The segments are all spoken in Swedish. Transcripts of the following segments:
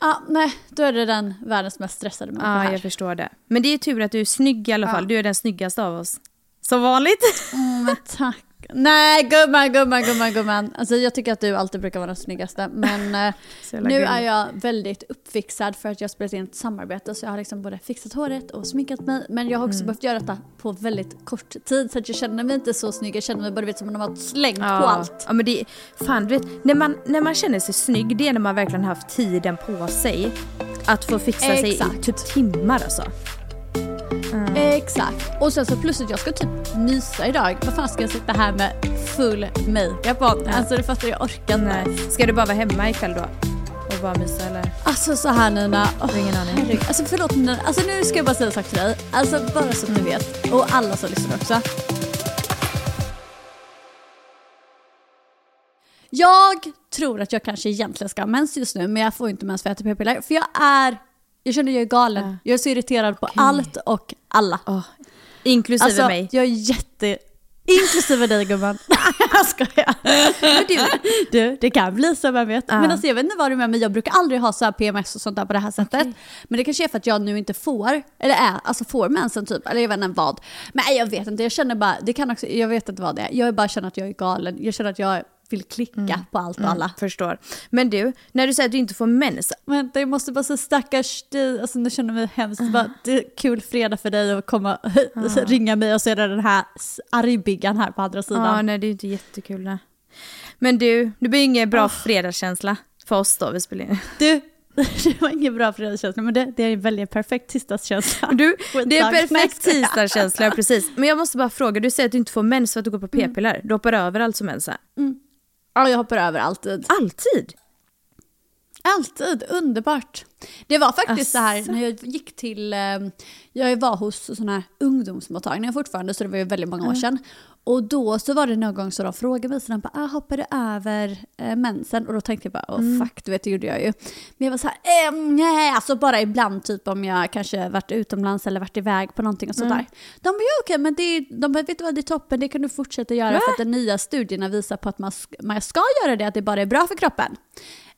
Ja, nej, då är det den världens mest stressade människa Ja, jag förstår det. Men det är tur att du är snygg i alla fall. Ja. Du är den snyggaste av oss. Som vanligt. Mm, men tack. Nej, gumman, gumman, gumman, gumman. Alltså jag tycker att du alltid brukar vara den snyggaste. Men eh, nu är jag väldigt uppfixad för att jag har spelat in ett samarbete. Så jag har liksom både fixat håret och sminkat mig. Men jag har också Mm. behövt göra detta på väldigt kort tid. Så att jag känner mig inte så snygg. Jag känner mig bara vet, som om de har slängt på allt. Ja, men det, fan, du vet, när man, när man känner sig snygg, det är när man verkligen haft tiden på sig att få fixa sig i Exakt. typ timmar alltså. Exakt. Och sen så plötsligt, jag ska typ mysa idag. Vad fan ska jag sitta här med full makeup på? Alltså det fattar jag orkar inte. Nej. Ska du bara vara hemma ikväll då? Och bara mysa eller? Alltså så här Nina. Oh, ingen aning. herregud. Alltså förlåt Nina. Alltså nu ska jag bara säga en sak till dig. Alltså bara så att du vet. Och alla som lyssnar också. Jag tror att jag kanske egentligen ska ha mens just nu men jag får inte mens för jag äter p-piller. För jag är, jag känner jag är galen. Jag är så irriterad på allt och alla. Oh, inklusive Alltså mig. jag är jätte... Inklusive dig gumman. jag skojar. Men du, du, det kan bli så, vem vet. Ja. Men alltså, jag vet inte vad det är med mig, jag brukar aldrig ha så här PMS och sånt där på det här sättet. Men det kanske är för att jag nu inte får, eller är, alltså får mensen typ, eller jag vet inte vad. Men nej, jag vet inte, jag känner bara, det kan också, jag vet inte vad det är. Jag bara känner att jag är galen, jag känner att jag vill klicka på allt och alla. Förstår. Men du, när du säger att du inte får mens, Men jag måste bara säga stackars dig, alltså nu känner jag mig hemskt. Bara, det är kul fredag för dig att komma ringa mig och så är det den här argbiggan här på andra sidan. ja nej det är inte jättekul. Nej. Men du, det blir ingen bra fredagskänsla för oss då vi spelar in. Du, det var ingen bra fredagskänsla men det, det är en väldigt perfekt tisdagskänsla. Du, det är. Nej, perfekt tisdagskänsla, precis. Men jag måste bara fråga, du säger att du inte får mens för att du går på p-piller. Du hoppar över alltså mensen? Ja, jag hoppar över alltid. Alltid? Alltid, underbart. Det var faktiskt så här Asså. när jag gick till, eh, jag var hos sådana här ungdomsmottagningar fortfarande så det var ju väldigt många år sedan. Och då så var det någon gång så de frågade mig så de bara, ah, hoppar du över eh, mensen? Och då tänkte jag bara, åh Mm. fuck, du vet det gjorde jag ju. Men jag var så här, eh, nej, alltså bara ibland typ om jag kanske varit utomlands eller varit iväg på någonting och Mm. sådär. De bara, ja okej men det, de bara, vet du vad, det är toppen, det kan du fortsätta göra för att de nya studierna visar på att man, man ska göra det, att det bara är bra för kroppen.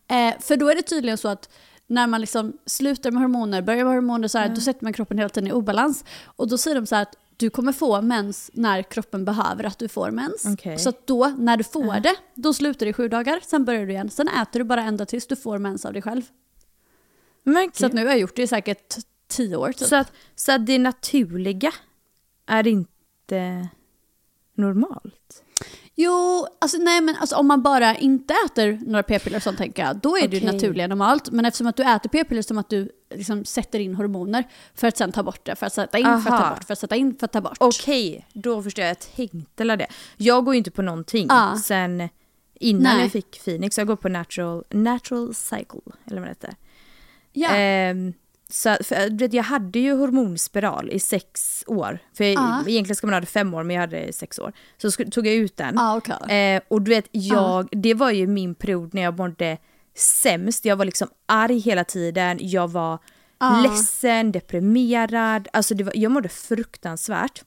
Eh, för då är det tydligen så att när man liksom slutar med hormoner, börjar med hormoner så här, då sätter man kroppen hela tiden i obalans. Och då säger de så här att du kommer få mens när kroppen behöver att du får mens. Okej. Så att då, när du får det, då slutar det i sju dagar, sen börjar du igen. Sen äter du bara ända tills du får mens av dig själv. Men Så att nu har jag gjort det i säkert tio år typ. så, att, så att det naturliga är inte normalt? Jo, alltså nej men alltså, om man bara inte äter några p-piller och sånt tänker jag, då är det ju Okej. naturliga normalt. Men eftersom att du äter p-piller som att du liksom sätter in hormoner för att sen ta bort det, för att sätta in, för att ta Aha. bort, för att sätta in, för att ta bort. Okej, då förstår jag. Jag tänkte det. Jag går ju inte på någonting Ja. sen innan Nej. jag fick Phoenix. Jag går på natural, natural cycle, eller vad det heter. ja. Ehm, så, för, vet, jag hade ju hormonspiral i sex år. För jag, Ja. egentligen ska man ha det fem år men jag hade det i sex år. Så tog jag ut den. Ja, okej. Eh, och du vet, jag, det var ju min period när jag mådde sämst. Jag var liksom arg hela tiden, jag var ledsen, deprimerad. Alltså var, jag mådde fruktansvärt.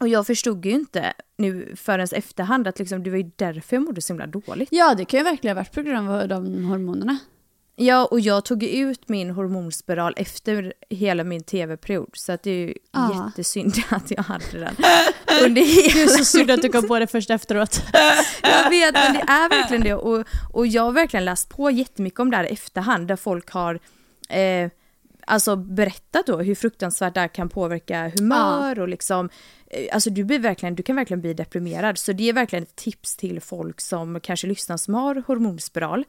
Och jag förstod ju inte nu förrän efterhand att liksom, det var ju därför jag mådde så himla dåligt. Ja, det kan ju verkligen ha varit på grund av de hormonerna. Ja, och jag tog ut min hormonspiral efter hela min tv-period. Så att det är ju Ja. jättesynd att jag hade den under hela Det är så synd att du kom på det först efteråt. Jag vet, men det är verkligen det. Och, och jag har verkligen läst på jättemycket om det här i efterhand, där folk har eh, alltså berättat då hur fruktansvärt det här kan påverka humör och liksom, eh, alltså du, blir verkligen, du kan verkligen bli deprimerad. Så det är verkligen ett tips till folk som kanske lyssnar som har hormonspiral.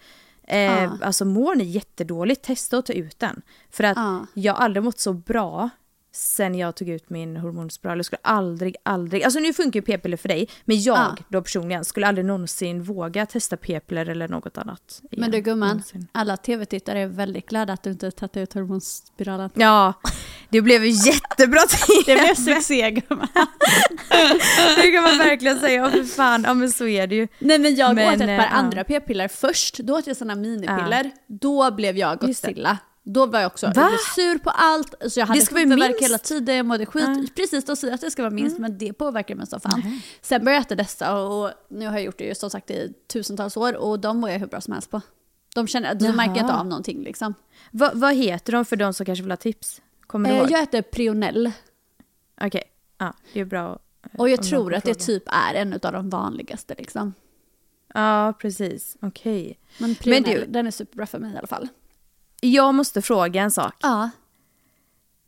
Eh, Ja. Alltså mår ni jättedåligt, testa att ta ut den. För att Ja. jag har aldrig mått så bra sen jag tog ut min hormonspiral. Jag skulle aldrig, aldrig, alltså nu funkar ju p-piller för dig, men jag Ja. då personligen skulle aldrig någonsin våga testa p-piller eller något annat. igen. Men du gumman, Någonsin. alla tv-tittare är väldigt glada att du inte tagit ut hormonspiralen. Ja, det blev jättebra Det TV. blev succé gumman. Det kan man verkligen säga, ja för fan, ja men så är det ju. Nej men jag Men, åt ett par ja. andra p-piller först. Då åt jag sådana minipiller. Då blev jag det. Godzilla. Då var jag också jag Va? sur på allt. Så jag hade huvudvärk hela tiden, jag mådde skit. Ja. Precis, de säger att det ska vara minst men det påverkar mig så fan. Sen började jag äta dessa och nu har jag gjort det som sagt i tusentals år och de mår jag hur bra som helst på. De, känner, de märker inte av någonting liksom. Va, vad heter de för de som kanske vill ha tips? Kommer du Eh, ihåg? jag äter Prionell Okej, ja det är bra. eh, och jag tror att det typ är en av de vanligaste liksom. Ja, precis. Okej. Men Prionell, du- den är superbra för mig i alla fall. Jag måste fråga en sak. Ja.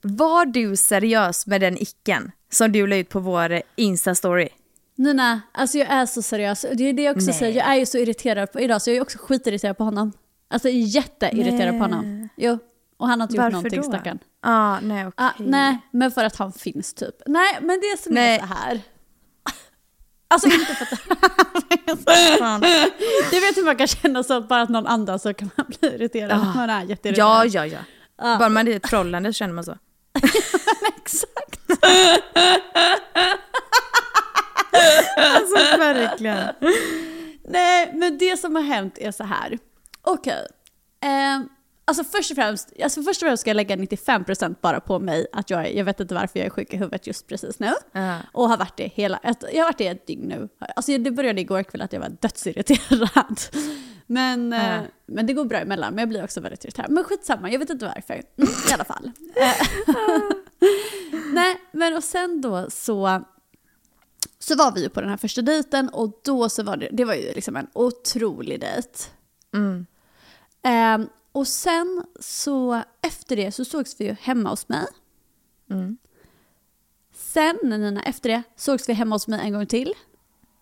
Var du seriös med den icken som du la ut på vår Insta-story? Nina, alltså jag är så seriös. Det är det jag också Nej. säger, jag är ju så irriterad på idag så jag är också skitirriterad på honom. Alltså jätteirriterad på honom. Jo, och han har inte gjort Varför någonting då? stackarn. Ah, nej, okej. Ah, nej, men för att han finns typ. Nej, men det som Nej. är så här. Alltså inte för att... Du vet hur man kan känna så bara att någon andas så kan man bli irriterad. Ah. Man är jätteirriterad. Ja, ja, ja. Ja. Bara man är trollande så känner man så. Exakt. Alltså verkligen. Nej, men det som har hänt är så här. Okej. Eh, alltså först och främst, alltså först och främst ska jag lägga 95% bara på mig. Att jag, är, jag vet inte varför jag är sjuk i huvudet just precis nu. Ja. Och har varit det hela, jag har varit det ett dygn nu. Alltså det började igår kväll att jag var dödsirriterad. Men, Ja. men det går bra emellan, men jag blir också väldigt irriterad. Men skitsamma, jag vet inte varför. Mm, I alla fall. Nej, men och sen då så, så var vi ju på den här första dejten och då så var det, det var ju liksom en otrolig dejt. Mm. Ehm, och sen så efter det så sågs vi ju hemma hos mig. Mm. Sen Nina, efter det sågs vi hemma hos mig en gång till.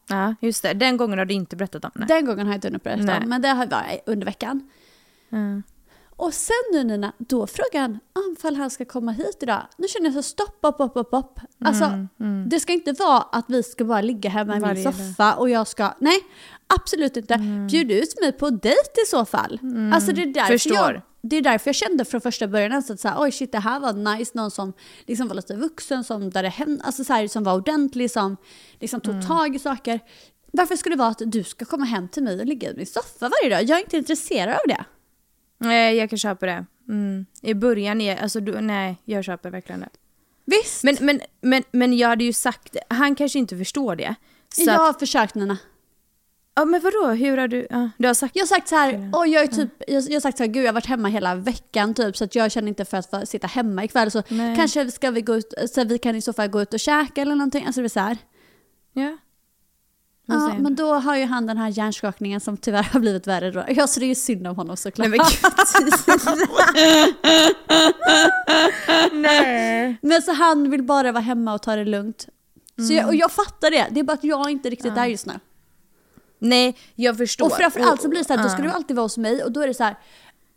Ja, just det. Den gången har du inte berättat om. Nej. Den gången har jag inte hunnit berätta om, men det har varit under veckan. Mm. Och sen nu Nina, då frågar han om ifall han ska komma hit idag. Nu känner jag så stopp, upp, upp, upp, upp. Alltså, det ska inte vara att vi ska bara ligga hemma i min Varje soffa och jag ska, nej, absolut inte. Bjud ut mig på dejt i så fall. Alltså det är därför Förstår. jag, det är därför jag kände från första början att så här, oj shit det här var nice, någon som liksom var lite vuxen, som, där det hände, alltså så här, som var ordentlig, som liksom tog tag i saker. Varför skulle det vara att du ska komma hem till mig och ligga i min soffa varje dag? Jag är inte intresserad av det. Nej, jag kan köpa det. Mm. I början, är, alltså, du, nej, jag köper verkligen det. Visst! Men, men, men, men jag hade ju sagt, han kanske inte förstår det. Jag att, har försökt Nina. ja, men vadå, hur har du, ja, du har sagt Jag har sagt så här, oj jag är typ, jag, jag har sagt så här, gud jag har varit hemma hela veckan typ så att jag känner inte för att få sitta hemma ikväll så Nej. kanske ska vi gå ut, så vi kan i så fall gå ut och käka eller någonting. Alltså det är så här. Ja. Ja, men då har ju han den här hjärnskakningen som tyvärr har blivit värre då. Ja, så det är ju synd om honom såklart. Nej men gud. Nej. Men så han vill bara vara hemma och ta det lugnt. Så jag, och jag fattar det, det är bara att jag inte riktigt är just nu. Nej, jag förstår. Och framförallt så blir det så här, då ja. ska du alltid vara hos mig och då är det så här,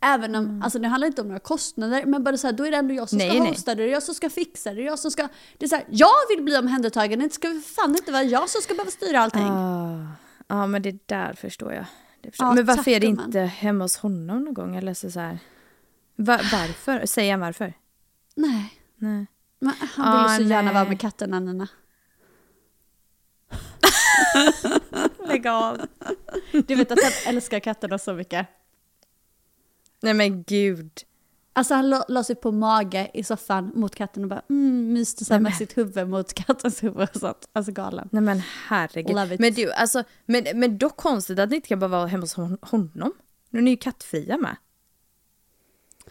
även om, alltså det handlar inte om några kostnader, men bara så här, då är det ändå jag som Nej, ska hosta det, jag som ska fixa det, jag som ska, det är så här, jag vill bli omhändertagen, det ska fan inte vara jag som ska behöva styra allting. Ah. Ja, men det där förstår jag. Förstår. Ja, men varför tack, är det gumman. inte hemma hos honom någon gång? Eller så så här. Va, varför? Säger han varför? Nej. Nej. Men han vill Ah, så gärna nej. vara med katterna Nina. Lägg av. Du vet att han älskar katterna så mycket. Nej men gud. Alltså han la, la sig på mage i soffan mot katten och bara mm, myste så här med sitt huvud mot kattens huvud och sånt. Alltså galen. Nej men herregud. Men du, alltså, men, men dock konstigt att ni inte kan bara vara hemma hos hon- honom. Nu är ni ju kattfria med.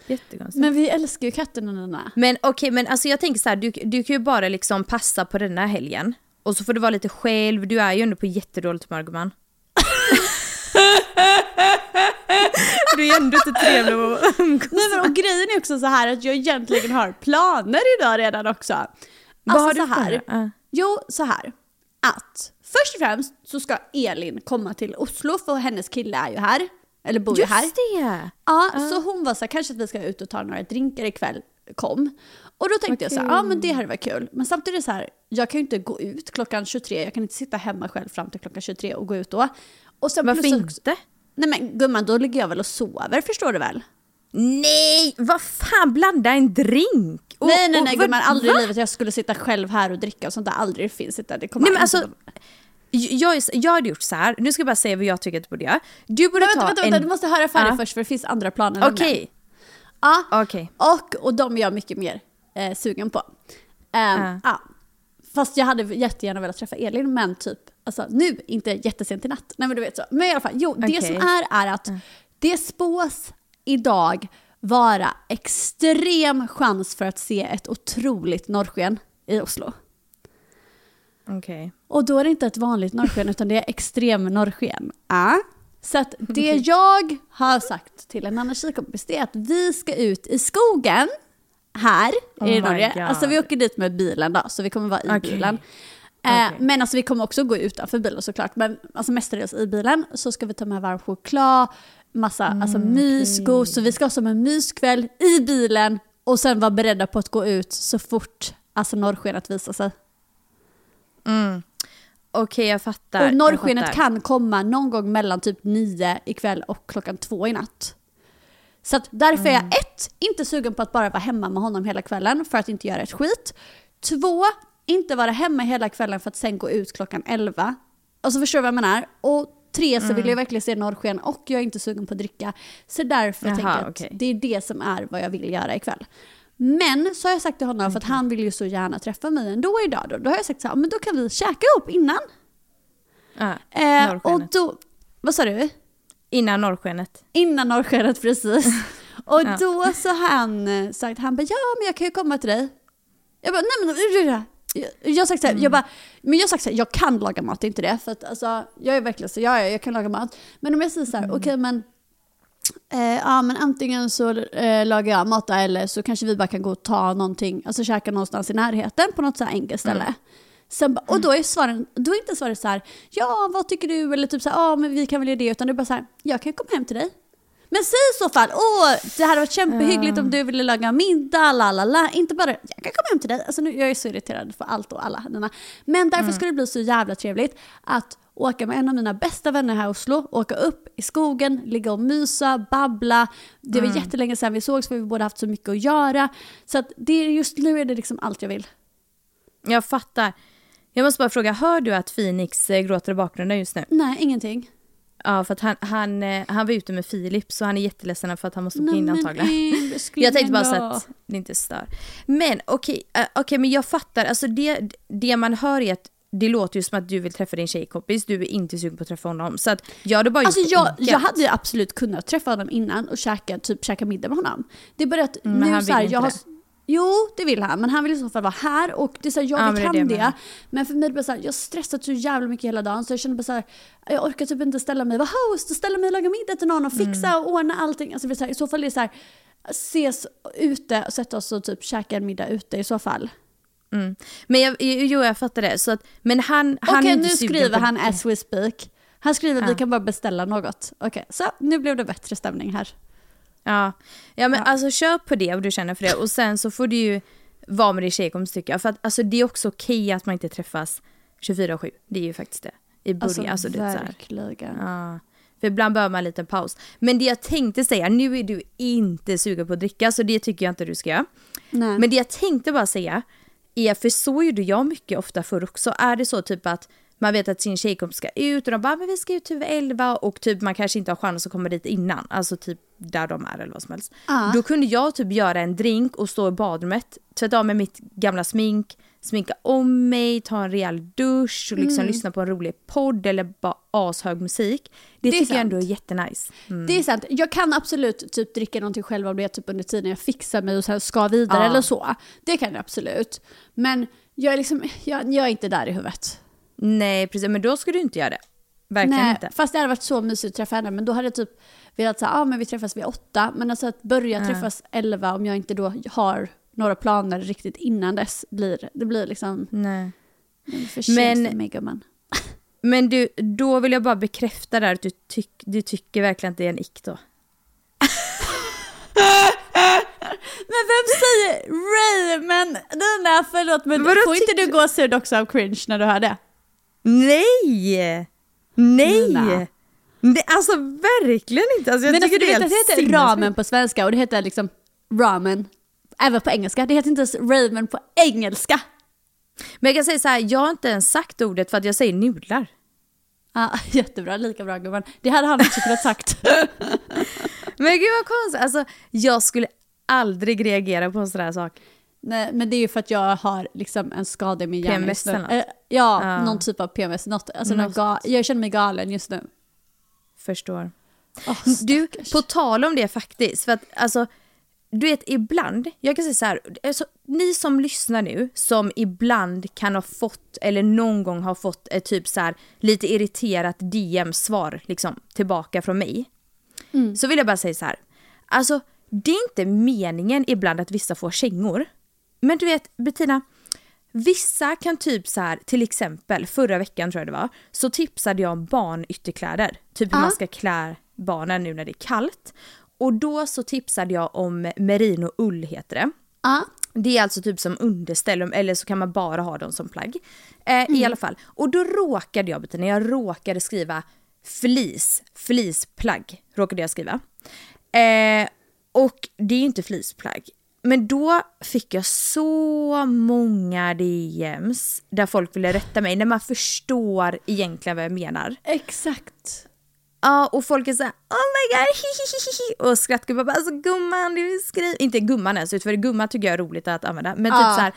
Jättekonstigt. Men, Men vi älskar ju katterna Nina. okej, men alltså jag tänker så här, du, du kan ju bara liksom passa på denna helgen. Och så får du vara lite själv, du är ju ändå på jättedåligt humör gumman. du är ändå inte trevlig att umgås Nej men och grejen är också så här att jag egentligen har planer idag redan också. Alltså Vad har så du för här. Ja. Jo, så här. Att först och främst så ska Elin komma till Oslo för hennes kille är ju här. Eller bor ju här. Just det! Ja, så hon var så här, kanske att vi ska ut och ta några drinkar ikväll, kom. Och då tänkte jag så här, ja men det hade varit kul. Men samtidigt så här, jag kan ju inte gå ut klockan 23, jag kan inte sitta hemma själv fram till klockan 23 och gå ut då. Och sen Varför inte? Nej men gumman, då ligger jag väl och sover, förstår du väl? Nej, vad fan, blanda en drink! Och- nej nej och nej vad- gumman, aldrig va? i livet jag skulle sitta själv här och dricka och sånt där, aldrig det finns inte. Det kommer Nej men alltså, jag, jag hade gjort så här. nu ska jag bara säga vad jag tycker att du borde göra. Du borde Men ta vänta, vänta, vänta, en... du måste höra färdigt Ja. först för det finns andra planer. Okej, Ja, okej. och, och de är jag mycket mer eh, sugen på. Ja. ja. Fast jag hade jättegärna velat träffa Elin, men typ, alltså nu, inte jättesent i natt. Nej men du vet så. Men i alla fall, jo, det Okej. som är är att det spås idag vara extrem chans för att se ett otroligt norrsken i Oslo. Okej. Och då är det inte ett vanligt norrsken utan det är extrem norrsken. Ja. Så att det jag har sagt till en annan tjejkompis det är att vi ska ut i skogen här Oh i Norge. God. Alltså vi åker dit med bilen då, så vi kommer vara i Okej. bilen. Eh, Okej. Men alltså vi kommer också gå utanför bilen såklart, men alltså mestadels i bilen så ska vi ta med varm choklad, massa alltså Mm, mysgos, så vi ska ha som en myskväll i bilen och sen vara beredda på att gå ut så fort alltså norrskenet visar sig. Okej, jag fattar. Och norrskenet fattar. kan komma någon gång mellan typ nio ikväll och klockan två i natt. Så att därför är Mm. jag ett, inte sugen på att bara vara hemma med honom hela kvällen för att inte göra ett skit. Två, inte vara hemma hela kvällen för att sen gå ut klockan elva. Alltså förstår du vad jag menar? Och tre, så Mm. vill jag verkligen se norrsken och jag är inte sugen på att dricka. Så därför Jaha, tänker jag att okej. det är det som är vad jag vill göra ikväll. Men så har jag sagt till honom, för att han vill ju så gärna träffa mig ändå idag då. Då har jag sagt så här, men då kan vi käka ihop innan. Ja, Eh, och då, vad sa du? Innan norrskenet. Innan norrskenet precis. Och Ja. då så han sagt, han bara ja men jag kan ju komma till dig. Jag bara nej men jag- jag har sagt så här, jag bara, men jag har sagt så här, jag kan laga mat, inte det. För att alltså, jag är verkligen så, ja, ja, jag kan laga mat. Men om jag säger så här, okej men, eh, ja men antingen så eh, lagar jag mat eller så kanske vi bara kan gå och ta någonting, alltså käka någonstans i närheten på något så här enkelt ställe. Sen, ba- och då är, svaren, då är inte svaret så här, ja vad tycker du? Eller typ så här, ja men vi kan väl göra det. Utan det är bara så här, jag kan komma hem till dig. Men säg i så fall, åh det hade varit kämpehyggligt om du ville laga middag, la la la. Inte bara, jag kan komma hem till dig. Alltså nu, jag är så irriterad för allt och alla. Nina. Men därför skulle det bli så jävla trevligt att åka med en av mina bästa vänner här i Oslo, åka upp i skogen, ligga och mysa, babbla. Det var jättelänge sedan vi sågs för vi båda haft så mycket att göra. Så att det är just nu är det liksom allt jag vill. Jag fattar. Jag måste bara fråga, hör du att Phoenix eh, gråter i bakgrunden just nu? Nej, ingenting. Ja, för att han, han, eh, han var ute med Filip så han är jätteledsen för att han måste åka in antagligen. Jag tänkte bara så att det inte stör. Men okej, eh, okej, men jag fattar. Alltså det, det man hör är att det låter ju som att du vill träffa din tjejkompis, du är inte sugen på att träffa honom. Så att jag hade bara Alltså jag, enkelt. jag hade ju absolut kunnat träffa honom innan och käka, typ, käka middag med honom. Det är bara att Mm, nu så här, jag har, det. Jo, det vill han, men han vill i så fall vara här och det är så här, jag Ja, men det han det. Men för mig är det bara så här, jag har stressat så jävla mycket hela dagen så jag känner bara så här, jag orkar typ inte ställa mig, vara host och ställa mig och laga middag till någon och fixa Mm. och ordna allting. Alltså, så här, I så fall är det så här, ses ute och sätta oss och typ käka en middag ute i så fall. Mm. Men jag, jo, jag fattar det. Så att, men han, han är Okej, nu skriver på han as we speak. Han skriver Ja. vi kan bara beställa något. Okej, så nu blev det bättre stämning här. Ja, ja men Ja. alltså kör på det och du känner för det och sen så får du ju vara med din tjejkompis tycker jag. För att alltså, det är också okej att man inte träffas 24-7. Det är ju faktiskt det. I början. Alltså, Alltså, verkligen. Ja. För ibland behöver man en liten paus. Men det jag tänkte säga, nu är du inte sugen på att dricka så det tycker jag inte du ska göra. Nej. Men det jag tänkte bara säga är, för så gjorde jag mycket ofta förr också, är det så typ att man vet att sin tjejkompis ska ut och de bara men vi ska ut typ 11 och typ man kanske inte har chans att komma dit innan, alltså typ där de är eller vad som helst. Ja. Då kunde jag typ göra en drink och stå i badrummet, tvätta av mig mitt gamla smink, sminka om mig, ta en rejäl dusch och Mm. liksom lyssna på en rolig podd eller bara ashög musik. Det, Det tycker jag ändå är jättenice. Mm. Det är sant. Jag kan absolut typ dricka någonting själv om det är typ under tiden jag fixar mig och här ska vidare Ja. eller så. Det kan jag absolut. Men jag är liksom, jag, jag är inte där i huvudet. Nej precis, men då ska du inte göra det. Verkligen Nej, inte. fast det hade varit så mysigt att träffa henne. Men då hade jag typ velat säga, ah, men vi träffas vid åtta. Men alltså att börja träffas elva om jag inte då har några planer riktigt innan dess blir, det blir liksom Nej. Men- för mig gumman. Men du, då vill jag bara bekräfta där att du, tyck, du tycker verkligen att det är en ick då. Men vem säger Ray? Men Nina, förlåt men Vadå får inte du gåshud också av cringe när du hör det? Nej! Nej! Nina. Nej, alltså verkligen inte. Alltså, jag men tycker alltså, det är det, helt heter sinnessjukt. ramen på svenska och det heter liksom ramen även på engelska. Det heter inte ens ramen på engelska. Men jag kan säga så här, jag har inte ens sagt ordet för att jag säger nudlar. Ja, jättebra, lika bra gumman. Det hade han också kunnat sagt. Men gud vad konstigt, alltså jag skulle aldrig reagera på en sån här sak. Nej, men det är ju för att jag har liksom en skada i min hjärna PMS eller något? Eh, ja, Ja. någon typ av PMS. Något, alltså Något. något ga- jag känner mig galen just nu. Förstår. Oh, Du, på tal om det faktiskt, för att alltså, du vet ibland, jag kan säga så här, alltså, ni som lyssnar nu, som ibland kan ha fått, eller någon gång har fått ett typ så här lite irriterat DM-svar liksom tillbaka från mig. Så vill jag bara säga så här, alltså det är inte meningen ibland att vissa får kängor. Men du vet Bettina, Vissa kan typ så här, till exempel förra veckan tror jag det var, så tipsade jag om barnytterkläder. Typ hur Ja. man ska klä barnen nu när det är kallt. Och då så tipsade jag om merino ull heter det. Ja. Det är alltså typ som underställ, eller så kan man bara ha dem som plagg. Eh, I alla fall. Och då råkade jag, Bettina, jag råkade skriva flis, flisplagg, råkade jag skriva. Eh, och det är ju inte flisplagg. Men då fick jag så många DMs där folk ville rätta mig, när man förstår egentligen vad jag menar. Exakt. Ja, och folk är såhär oh my god, hihihihi. och skrattgubbar bara alltså gumman du skriver, inte gumman ens, för gumman tycker jag är roligt att använda, men typ Ja. så här.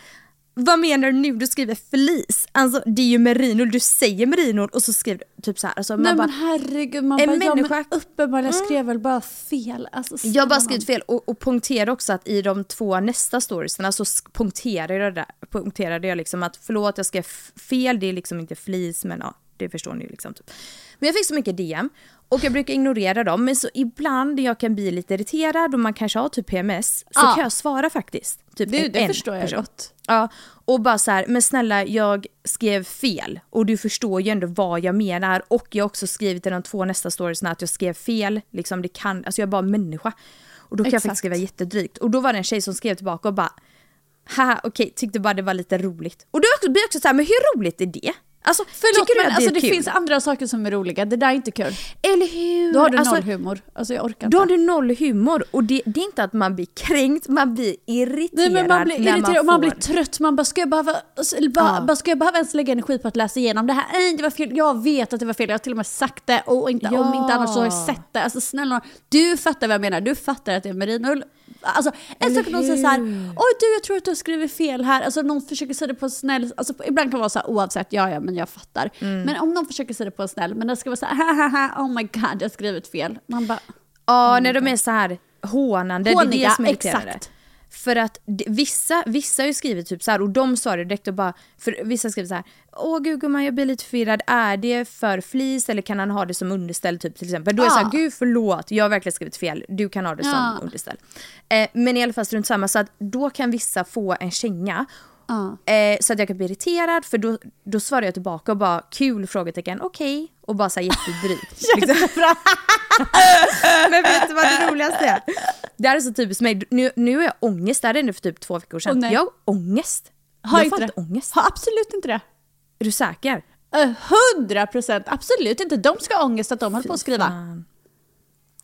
Vad menar du nu? Du skriver flis. Alltså det är ju merino, du säger merino och så skriver du typ så här. Alltså, man Nej bara, men herregud, man En bara, ja, människa- men uppenbarligen skrev väl bara fel. Alltså, jag bara skrivit fel och, och punkterade också att i de två nästa storiesarna så punkterade jag, där, punkterade jag liksom att förlåt jag skrev fel, det är liksom inte flis men ja, det förstår ni liksom. Typ. Men jag fick så mycket DM och jag brukar ignorera dem men så ibland jag kan bli lite irriterad och man kanske har typ PMS så Ja. kan jag svara faktiskt. Typ Det, en- det en förstår jag person. gott. Ja, och bara så här, men snälla jag skrev fel och du förstår ju ändå vad jag menar och jag har också skrivit i de två nästa storiesna att jag skrev fel, liksom det kan, alltså jag är bara människa. Och då kan jag Exakt. faktiskt skriva jättedrygt. Och då var det en tjej som skrev tillbaka och bara, haha okej, tyckte bara det var lite roligt. Och då blir jag också så här, men hur roligt är det? Alltså, Förlåt tycker du men att alltså, det är det finns andra saker som är roliga, det där är inte kul. Eller hur? Då har du alltså, noll humor. Alltså jag orkar inte. Då har du noll humor och det, det är inte att man blir kränkt, man blir irriterad Nej men man blir irriterad och man får- blir trött. Man bara, ska jag behöva, bara, Ja. bara, ska jag behöva ens lägga energi på att läsa igenom det här? Nej det var fel, jag vet att det var fel, jag har till och med sagt det och inte, om Ja. inte annars så har jag sett det. Alltså snälla du fattar vad jag menar, du fattar att det är merinoull. Alltså en sak att någon säger så här, hur? oj du jag tror att du har skrivit fel här. Alltså någon försöker säga det på en snäll, alltså ibland kan det vara så här oavsett, ja ja men jag fattar. Mm. Men om någon försöker säga det på en snäll, men det ska vara så här, haha, oh my god jag har skrivit fel. Man bara, Ja, när de är så här hånande, det är Håniga, det som är exakt. För att vissa, vissa har ju skrivit typ så här och de svarar direkt och bara, för vissa skriver så här, åh gud gumman jag blir lite förvirrad, är det för flis eller kan han ha det som underställ typ till exempel? Då är jag så här, Ja. gud förlåt, jag har verkligen skrivit fel, du kan ha det som underställ. Eh, men i alla fall strunt samma, så att då kan vissa få en känga. Eh, så att jag kan bli irriterad för då, då svarar jag tillbaka och bara kul frågetecken, okej. Och bara så här jättedrygt. liksom. Men vet du vad det roligaste är? Det här är så typiskt mig. Nu, nu har jag ångest, det här hände för typ två veckor sedan. Nej. jag har ångest. har jag inte får inte ångest. Har absolut inte det. Är du säker? Hundra procent, absolut inte. De ska ha ångest att de höll på att skriva. Fan.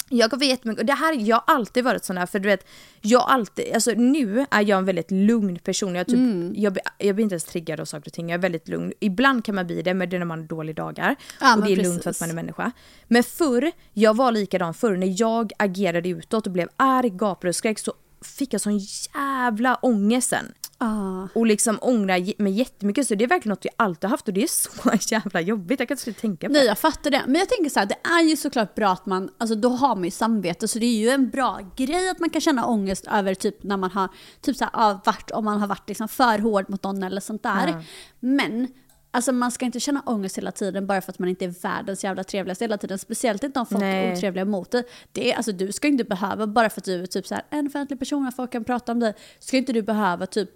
Jag går jättemycket, och det här, jag har alltid varit sån här för du vet, jag alltid, alltså nu är jag en väldigt lugn person. Jag, typ, Mm. jag, jag blir inte ens triggad av saker och ting, jag är väldigt lugn. Ibland kan man bli det, men det är när man har dåliga dagar. Ja, och det är lugnt för att precis. man är människa. Men förr, jag var likadan förr, när jag agerade utåt och blev arg, gapade och skrek så fick jag sån jävla ångest sen. Ah. Och liksom ångrar mig jättemycket så det är verkligen något jag alltid haft och det är så jävla jobbigt. Jag kan inte sluta tänka på Nej det. jag fattar det. Men jag tänker så här, det är ju såklart bra att man, alltså då har man ju samvete så det är ju en bra grej att man kan känna ångest över typ när man har, typ så här, varit, om man har varit liksom för hård mot någon eller sånt där. Men Alltså man ska inte känna ångest hela tiden bara för att man inte är världens jävla trevligaste hela tiden. Speciellt inte om folk är Nej. otrevliga mot dig. Det är, alltså, du ska inte behöva, bara för att du är typ så här, en offentlig person och folk kan prata om dig, ska inte du behöva typ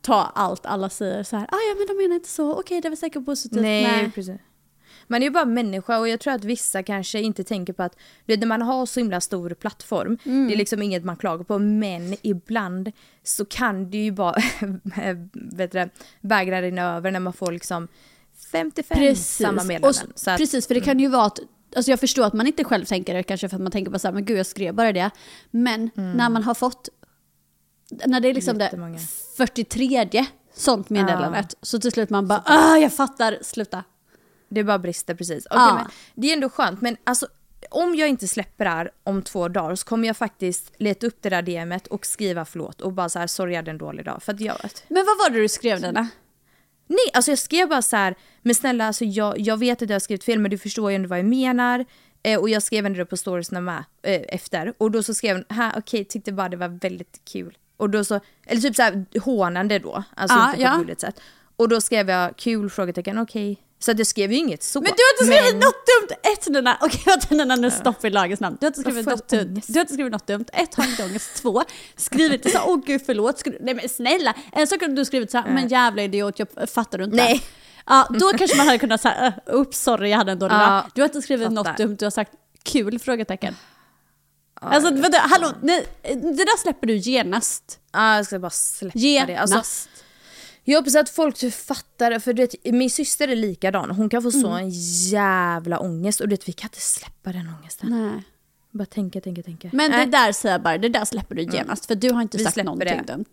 ta allt alla säger så här, ah, ja men de menar inte så, okej det var säkert positivt. Nej, precis. Man är ju bara människa och jag tror att vissa kanske inte tänker på att vet, när man har så himla stor plattform, Mm. det är liksom inget man klagar på, men ibland så kan det ju bara det, bägaren rinna över när man får liksom 55 Precis. samma meddelanden. s- Så att, mm. precis, för det kan ju vara att Alltså jag förstår att man inte själv tänker det kanske för att man tänker på så här, men gud jag skrev bara det. Men när man har fått, när det är liksom det Mm. Jättemånga. 43 sånt meddelandet, så till slut man bara ah, jag fattar, sluta. Det bara brister precis. Okej, Ja. men det är ändå skönt men alltså om jag inte släpper det här om två dagar så kommer jag faktiskt leta upp det där DMet och skriva förlåt och bara så här sorry jag hade en dålig dag. För att jag, Men vad var det du skrev Nina? Nej, alltså jag skrev bara så här, men snälla alltså jag, jag vet att jag har skrivit fel men du förstår ju ändå vad jag menar. Eh, och jag skrev ändå på storiesna med eh, efter. Och då så skrev hon, här okej, tyckte bara det var väldigt kul. Och då så, eller typ så här hånande då, alltså Ja, inte på ett gulligt sätt. Och då skrev jag kul frågetecken, okej. Så att jag skrev ju inget så. Men du har inte skrivit men- något dumt! Ett Nina, okej vänta Nina nu stopp i lagens namn. Du har inte skrivit något dumt. Du har inte skrivit något dumt. Ett, har inte ångest. Två, skrivit så åh gud förlåt. Skri- Nej men snälla. En sak kunde du skrivit så här, men jävla idiot, jag fattar du inte. Nej. Ja, då kanske man hade kunnat säga, oops sorry jag hade en dålig Ja, dag. Du har inte skrivit något fattar. dumt, du har sagt kul? Frågetecken. Alltså vänta, hallå, nej, det där släpper du genast. Ja, jag ska bara släppa Genast. det. Alltså, jag hoppas att folk fattar det, för du vet, min syster är likadan. Hon kan få så Mm. en jävla ångest och du vet, vi kan inte släppa den ångesten. Nej. Bara tänka, tänka, tänka. Men Nej. det där säger jag bara, det där släpper du genast. För du har inte Vi sagt någonting det. dumt.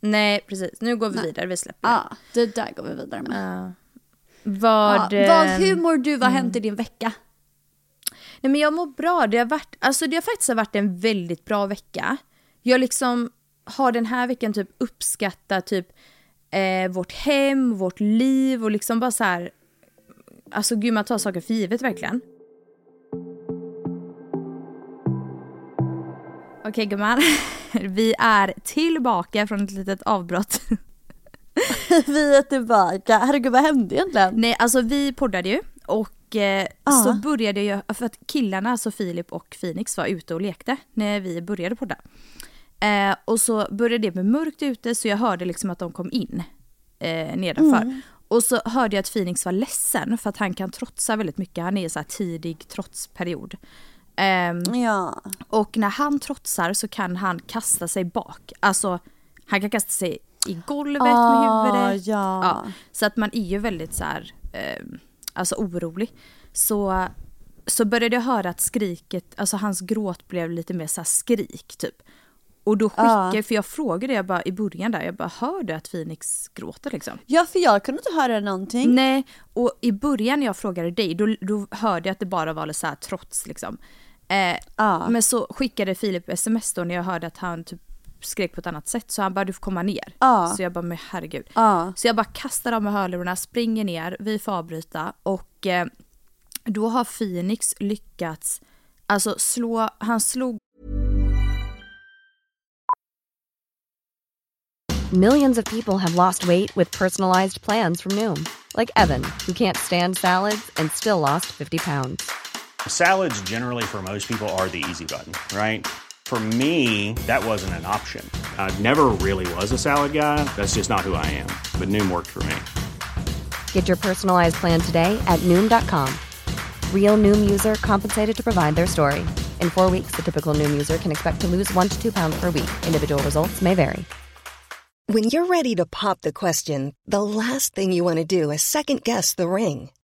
Nej, precis. Nu går vi vidare, vi släpper det. Ja, det där går vi vidare med. Ja. Vad... Ja, vad, eh, hur mår du? Vad har hänt i din vecka? Nej men jag mår bra. Det har, varit, alltså det har faktiskt varit en väldigt bra vecka. Jag liksom har den här veckan typ uppskattat typ eh, vårt hem, vårt liv och liksom bara så här. Alltså gud man tar saker för givet verkligen. Okej gumman, vi är tillbaka från ett litet avbrott. vi är tillbaka. Herregud, vad hände egentligen? Nej, alltså vi poddade ju och eh, Ja. så började jag, för att killarna, alltså Filip och Phoenix var ute och lekte när vi började podda. Eh, och så började det med mörkt ute så jag hörde liksom att de kom in eh, nedanför. Och så hörde jag att Phoenix var ledsen för att han kan trotsa väldigt mycket. Han är så här tidig trotsperiod. Ehm, Ja. och när han trotsar så kan han kasta sig bak. Alltså han kan kasta sig i golvet Ah, med huvudet. ja. Så att man är ju väldigt så här, eh, alltså orolig. Så, så började jag höra att skriket, alltså hans gråt blev lite mer så skrik typ. Och då skickade, Ja. för jag frågade jag bara i början där, jag bara hör du att Phoenix gråter liksom? ja, för jag kunde inte höra någonting. Nej, och i början när jag frågade dig då, då hörde jag att det bara var så här trots liksom. Eh, Ja. Men så skickade Filip sms då när jag hörde att han typ skrek på ett annat sätt så han bara du får komma ner. Ja. Så jag bara men herregud. Ja. Så jag bara kastar av mig hörlurarna, springer ner, vi får avbryta och eh, då har Phoenix lyckats Alltså slå, han slog Millions of people have lost weight with personalized plans from Noom, like Evan, who can't stand salads and still lost 50 pounds. Salads, generally, for most people, are the easy button, right? For me, that wasn't an option. I never really was a salad guy. That's just not who I am. But Noom worked for me. Get your personalized plan today at Noom.com. Real Noom user compensated to provide their story. In four weeks, the typical Noom user can expect to lose one to two pounds per week. Individual results may vary. When you're ready to pop the question, the last thing you want to do is second guess the ring.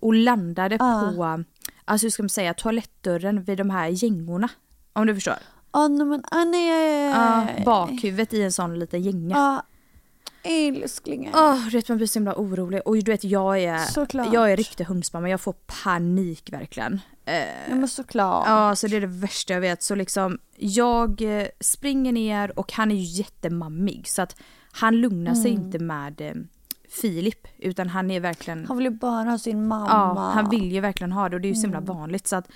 Och landade på, alltså hur ska man säga, toalettdörren vid de här gängorna. Om du förstår? Nej men, ah, nej. Ja, bakhuvudet i en sån liten gänga. Ja. Älsklingen. Du vet man blir så himla orolig. Och du vet jag är, Såklart. jag är riktig hundsmamma, jag får panik verkligen. Eh, Ja men såklart. Ja, så det är det värsta jag vet. Så liksom, jag eh, springer ner och han är ju jättemammig så att han lugnar sig inte med eh, Filip utan han är verkligen Han vill ju bara ha sin mamma. Ja, han vill ju verkligen ha det och det är ju så himla vanligt så att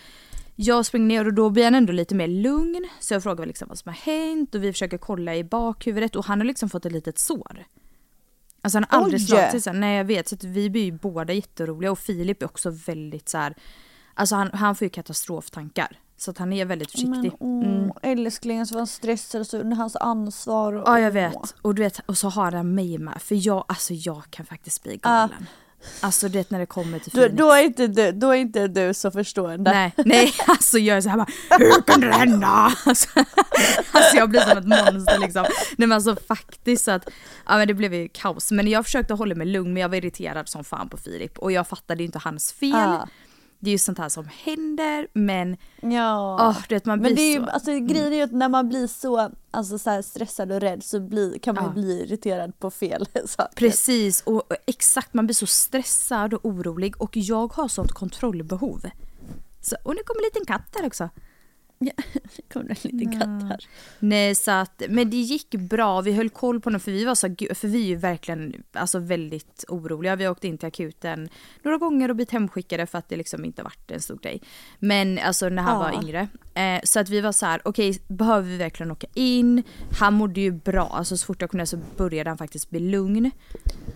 jag springer ner och då blir han ändå lite mer lugn så jag frågar liksom vad som har hänt och vi försöker kolla i bakhuvudet och han har liksom fått ett litet sår. Alltså han har aldrig Oj! slagit sig sen. Nej jag vet så att vi blir ju båda jätteroliga och Filip är också väldigt så här. Alltså han, han får ju katastroftankar. Så att han är väldigt försiktig. Men Mm. älsklingen så var han stressad så under hans ansvar. Och, Ja jag vet. Och du vet, och så har han mig med. För jag, alltså jag kan faktiskt bli galen. Alltså du vet när det kommer till Då, Phoenix. då, är inte du, då är inte du så förstående. Nej, nej, alltså jag är så här bara, hur kan det hända? Alltså, alltså jag blir som ett monster liksom. Nej men alltså faktiskt så att, ja men det blev ju kaos. Men jag försökte hålla mig lugn men jag var irriterad som fan på Filip. Och jag fattade ju inte hans fel. Ja. Det är ju sånt här som händer men, Ja. åh du vet man blir men det är ju, så. Mm. alltså, grejen är ju att när man blir så, alltså, så stressad och rädd så bli, kan man Ja. bli irriterad på fel saker. Precis, och och exakt man blir så stressad och orolig och jag har sånt kontrollbehov. Så, och nu kommer en liten katt där också. Kom det en liten katt här. Nej så att, men det gick bra, vi höll koll på honom för vi var så, för vi är ju verkligen alltså väldigt oroliga. Vi har åkt in till akuten några gånger och blivit hemskickade för att det liksom inte varit en stor grej. Men alltså när han Ja. var yngre. Eh, så att vi var så här: okej behöver vi verkligen åka in? Han mådde ju bra, alltså så fort jag kunde så började han faktiskt bli lugn.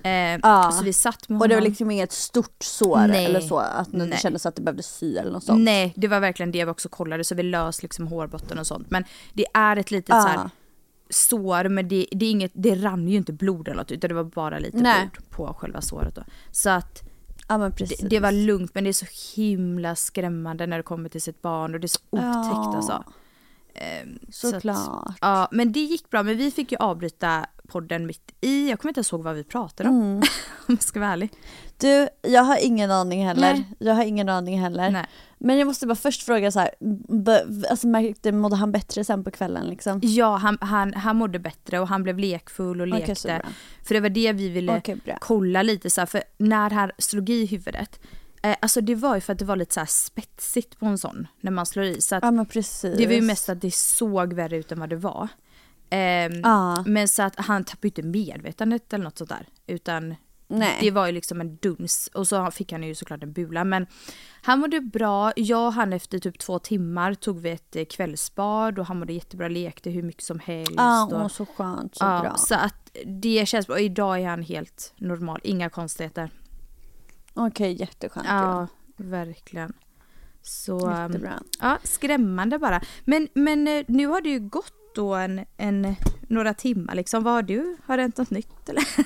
Eh, Ja. Så vi satt med honom. Och det var liksom inget stort sår Nej. eller så, att det Nej. kändes att det behövde sy eller något sånt. Nej, det var verkligen det vi också kollade så vi lös liksom hårbotten och sånt. Men det är ett litet Ja. så här sår men det, det, är inget, det rann ju inte blod eller något utan det var bara lite Nej. blod på själva såret då. Så att precis. det, det var lugnt men det är så himla skrämmande när det kommer till sitt barn och det är så otäckt alltså. Så att- Såklart. Ja men det gick bra men vi fick ju avbryta podden mitt i, jag kommer inte ens ihåg vad vi pratade om Mm. om jag ska vara ärlig. Du, jag har ingen aning heller. Nej. Jag har ingen aning heller. Nej. Men jag måste bara först fråga så här, alltså märkte, mådde han bättre sen på kvällen liksom? Ja, han, han, han mådde bättre och han blev lekfull och lekte. bra. för det var det vi ville bra. kolla lite så här, för när han slog i huvudet, eh, alltså det var ju för att det var lite så här spetsigt på en sån när man slår i. Så Ja det var ju mest att det såg värre ut än vad det var. Ehm, Ja. Men så att han tappade ju inte medvetandet eller något sånt där. Utan Nej. det var ju liksom en duns. Och så fick han ju såklart en bula. Men han mådde bra. Jag och han efter typ två timmar tog vi ett eh, kvällsbad och han mådde jättebra, lekte hur mycket som helst. Ja, och, åh, så skönt, så ja, bra. Så att det känns bra. Och idag är han helt normal, inga konstigheter. Okej, jätteskönt. Ja, verkligen. Så, um, Jättebra. Ja, skrämmande bara. Men, men eh, nu har det ju gått då en, en, några timmar liksom. Vad har du? Har det hänt något nytt eller?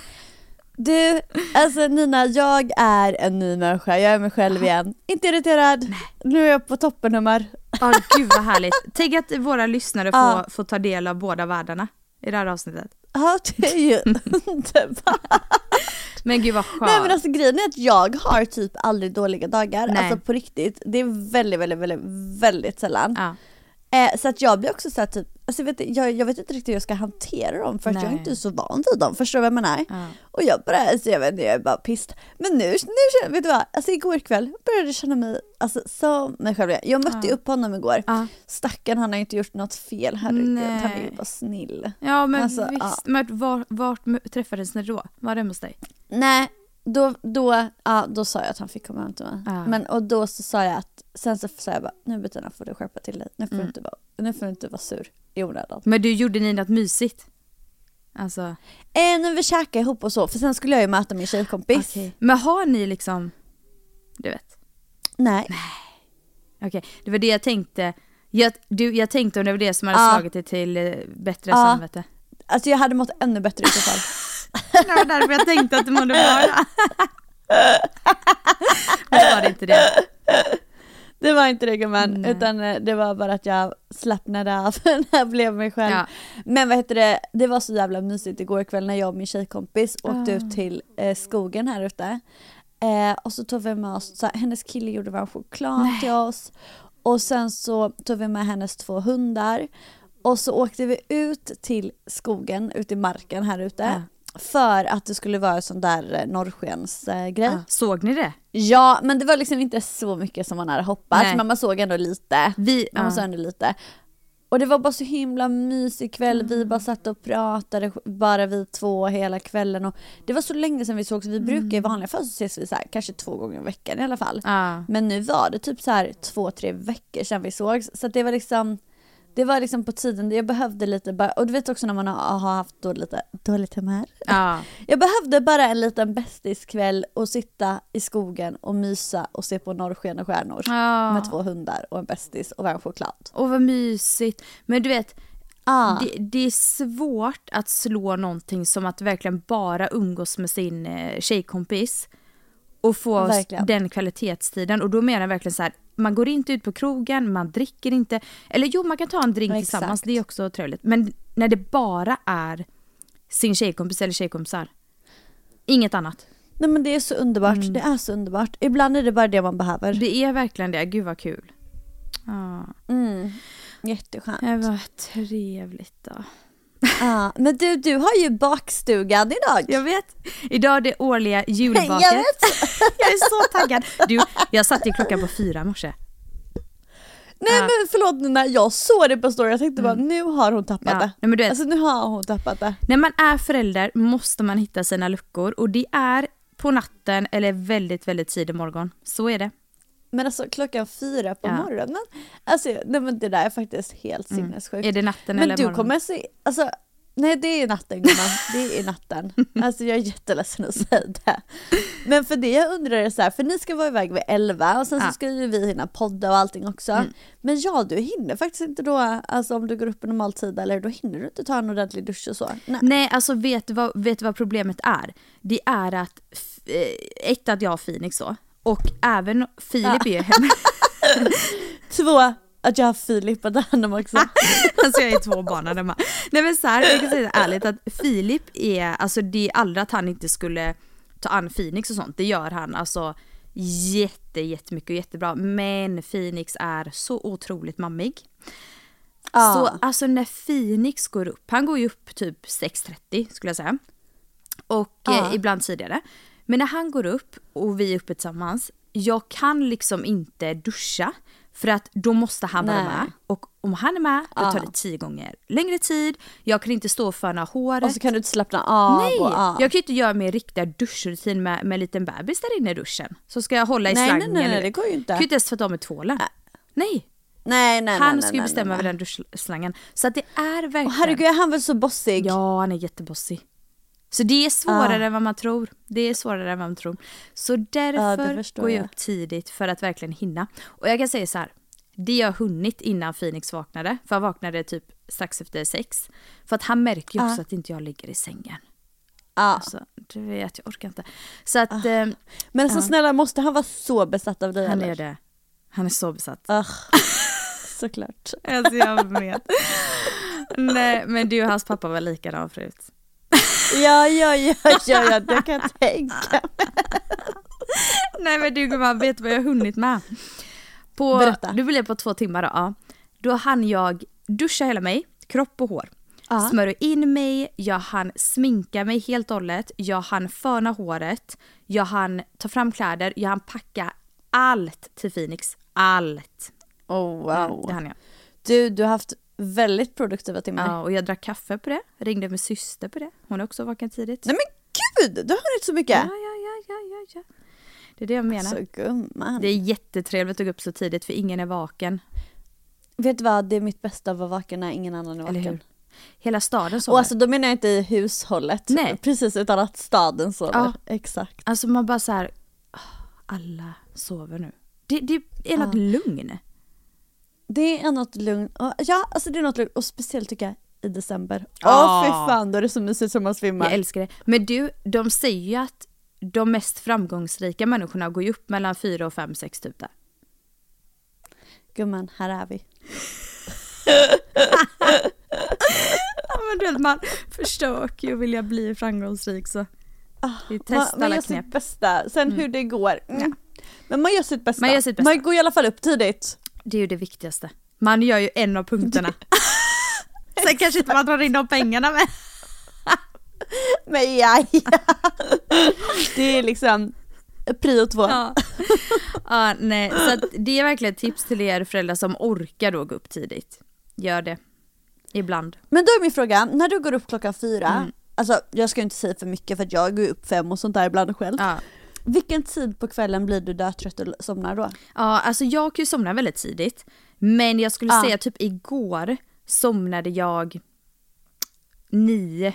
Du, alltså Nina, jag är en ny människa. Jag är mig själv igen. Inte irriterad. Nu är jag på toppenhumör. Ja, gud vad härligt. Tänk att våra lyssnare får, Ja. får ta del av båda världarna i det här avsnittet. Ja, det är ju underbart. Men gud vad skönt. Nej men alltså grejen är att jag har typ aldrig dåliga dagar. Nej. Alltså på riktigt. Det är väldigt, väldigt, väldigt, väldigt sällan. ja. Eh, så att jag blir också såhär typ, alltså vet, jag, jag vet inte riktigt hur jag ska hantera dem för att jag är inte så van vid dem, förstår du vad jag menar? Ja. Och jag bara, alltså jag vet jag är bara pissed. Men nu, nu känner, vet du vad, alltså igår kväll började jag känna mig alltså, som mig själv. Jag mötte ju upp honom igår. Ja. Stackarn han har inte gjort något fel, herregud, han är ju bara snill. ja men Alltså, visst. ja. Men vart, vart träffades ni då? Var det hemma hos dig? Nej, då, då, ja, då sa jag att han fick komma hem till mig. Ja. Men, och då så sa jag att, sen så sa jag bara, nu Bettina får du skärpa till dig. Nu får, Mm. du, inte vara, nu får du inte vara sur i onödan. Men du, gjorde ni något mysigt? Alltså, Eh, när vi käkade ihop och så, för sen skulle jag ju möta min tjejkompis. okej. Men har ni liksom, du vet? Nej. Okej, det var det jag tänkte. Jag, du, jag tänkte om det var det som hade Ja. slagit dig till eh, bättre Ja. samvete. Alltså jag hade mått ännu bättre i så fall. Det var därför jag tänkte att det mådde bra. Men var det inte det. Det var inte det gumman, Nej. utan eh, det var bara att jag slappnade av när jag blev mig själv. Ja. Men vad heter det, det var så jävla mysigt igår kväll när jag och min tjejkompis åkte Ah. ut till eh, skogen här ute. Eh, och så tog vi med oss, så här, hennes kille gjorde varm choklad till oss. Och sen så tog vi med hennes två hundar. Och så åkte vi ut till skogen, ut i marken här ute. Ja. För att det skulle vara sån där eh, norrskensgrej. Grej. Ja. Såg ni det? Ja, men det var liksom inte så mycket som man hade hoppats, Nej. men man såg ändå lite. Vi, Man ja. såg ändå lite. Och det var bara så himla mysig kväll, vi bara satt och pratade, bara vi två hela kvällen. Och det var så länge sedan vi sågs, vi brukar i vanliga fall så ses vi så här, kanske två gånger i veckan i alla fall. Ja. Men nu var det typ så här två, tre veckor sedan vi sågs. Så att det var liksom det var liksom på tiden, jag behövde lite bara, och du vet också när man har, har haft då lite dåligt humör. Ja. Jag behövde bara en liten bästiskväll och sitta i skogen och mysa och se på norrsken och stjärnor. Ja. Med två hundar och en bästis och varm choklad. Och vad mysigt. Men du vet, Ah. det, det är svårt att slå någonting som att verkligen bara umgås med sin eh, tjejkompis och få Verkligen. den kvalitetstiden. Och då menar jag verkligen så här, man går inte ut på krogen, man dricker inte. Eller jo, man kan ta en drink Ja, tillsammans, exakt. det är också trevligt. Men när det bara är sin tjejkompis eller tjejkompisar, inget annat. Nej men det är så underbart, det är så underbart. Ibland är det bara det man behöver. Det är verkligen det, gud vad kul. Ja, Mm. Jätteskönt. det var trevligt då. Ah, men du, du har ju bakstugan idag. Jag vet. Idag är det årliga julbaket. Jag vet. jag är så taggad. Du, jag satte ju klockan på fyra i morse. Nej Ja. men förlåt när jag såg det på story, jag tänkte bara nu har hon tappat Ja, det. nej, men du vet- Alltså nu har hon tappat det. När man är förälder måste man hitta sina luckor och det är på natten eller väldigt, väldigt tidig morgon. Så är det. Men alltså klockan fyra på Ja. morgonen. Alltså nej men det där är faktiskt helt sinnessjukt. Mm. Är det natten Men eller du morgonen? kommer se, alltså nej det är natten gumman, det är natten. Alltså jag är jätteledsen att säga det. Men för det jag undrar är så här, för ni ska vara iväg vid 11 och sen Ja. så ska ju vi hinna podda och allting också. Mm. Men ja, du hinner faktiskt inte då, alltså om du går upp i normal tid eller då hinner du inte ta en ordentlig dusch och så. Nej. Nej, alltså vet du vad, vet du vad problemet är? Det är att, eh, ett att jag har Phoenix så, och även Filip är ju hemma. Två, att jag har Filip att ta hand om också. alltså jag är två barn där hemma. Nej men så här, jag kan säga det ärligt att Filip är, alltså det är aldrig att han inte skulle ta an Phoenix och sånt, det gör han alltså jätte, jättemycket och jättebra. Men Phoenix är så otroligt mammig. Ja. Så alltså när Phoenix går upp, han går ju upp typ 6.30 skulle jag säga. Och Ja. eh, ibland tidigare. Men när han går upp och vi är uppe tillsammans, jag kan liksom inte duscha. För att då måste han vara Nej. med. Och om han är med, då tar Ja. det tio gånger längre tid. Jag kan inte stå och föna håret. Och så kan du inte slappna av. Nej! Och, ja. Jag kan inte göra min riktiga duschrutin med, med en liten bebis där inne i duschen. Så ska jag hålla i Nej, nej, slangen. nej, nej, det går ju inte. Jag kan ju inte ens tvätta av med tvålen. Nej! Nej, nej, Han nej, ska nej, ju nej, bestämma nej. över den duschslangen. Så att det är verkligen... Åh, herregud, är han väl så bossig? Ja, han är jättebossig. Så det är svårare Ah. än vad man tror. Det är svårare än vad man tror. Så Ja, därför förstår går jag jag. upp tidigt för att verkligen hinna. Och jag kan säga så här. Det jag hunnit innan Phoenix vaknade, för han vaknade typ strax efter sex. För att han märker ju också Ah. att inte jag ligger i sängen. Ja. Alltså, du vet, jag orkar inte. Så att eh, Men så Ja. snälla, måste han vara så besatt av dig han eller? är det. Han är så besatt. Ugh. Såklart. Alltså jag vet. Nej, men du och hans pappa var likadan förut. Ja, ja, ja, ja, ja, det kan jag tänka Nej men du gumman, vet du vad jag har hunnit med? På, Berätta. Du blev på två timmar då, ja. Då hann jag duscha hela mig, kropp och hår. Ja. Smörja in mig, jag hann sminka mig helt och hållet, jag hann föna håret, jag hann ta fram kläder, jag hann packa allt till Phoenix. Allt. Oh wow. Det hann jag. Du, du har haft väldigt produktiva timmar. Ja, och jag drack kaffe på det, ringde min syster på det. Hon är också vaken tidigt. Nej men gud, du har hunnit så mycket! Ja, ja, ja, ja, ja, ja. Det är det jag menar. Så gumman. Det är jättetrevligt att gå upp så tidigt för ingen är vaken. Vet du vad, det är mitt bästa att vara vaken när ingen annan är Eller vaken. hur? Hela staden sover. Och alltså då menar jag inte i hushållet, Nej. precis utan att staden sover. Ja. Exakt. Alltså man bara så här, "Ah, alla sover nu. Det, det är något lugn. Det är något lugnt, ja alltså det är något lugnt och speciellt tycker jag i december. Åh Ja. fy fan då är det så mysigt som man svimmar. Jag älskar det. Men du, de säger ju att de mest framgångsrika människorna går ju upp mellan fyra och fem, sex typ där. Gumman, här är vi. Ja men du vet man försöker ju vilja bli framgångsrik så. Vi testar man, man alla gör knep. sitt bästa, sen hur det går. Mm. Men man gör sitt bästa. Man gör sitt bästa. Man går i alla fall upp tidigt. Det är ju det viktigaste. Man gör ju en av punkterna. Sen kanske inte man drar in de pengarna men. Men ja, ja. Det är liksom prio två. Ja. ja, nej, så det är verkligen ett tips till er föräldrar som orkar då gå upp tidigt. Gör det. Ibland. Men då är min fråga, när du går upp klockan fyra, Mm. alltså jag ska inte säga för mycket för att jag går upp fem och sånt där ibland själv. Ja. Vilken tid på kvällen blir du dötrött och somnar då? Ja, alltså jag kan ju somna väldigt tidigt. Men jag skulle Ja. säga typ igår somnade jag nio.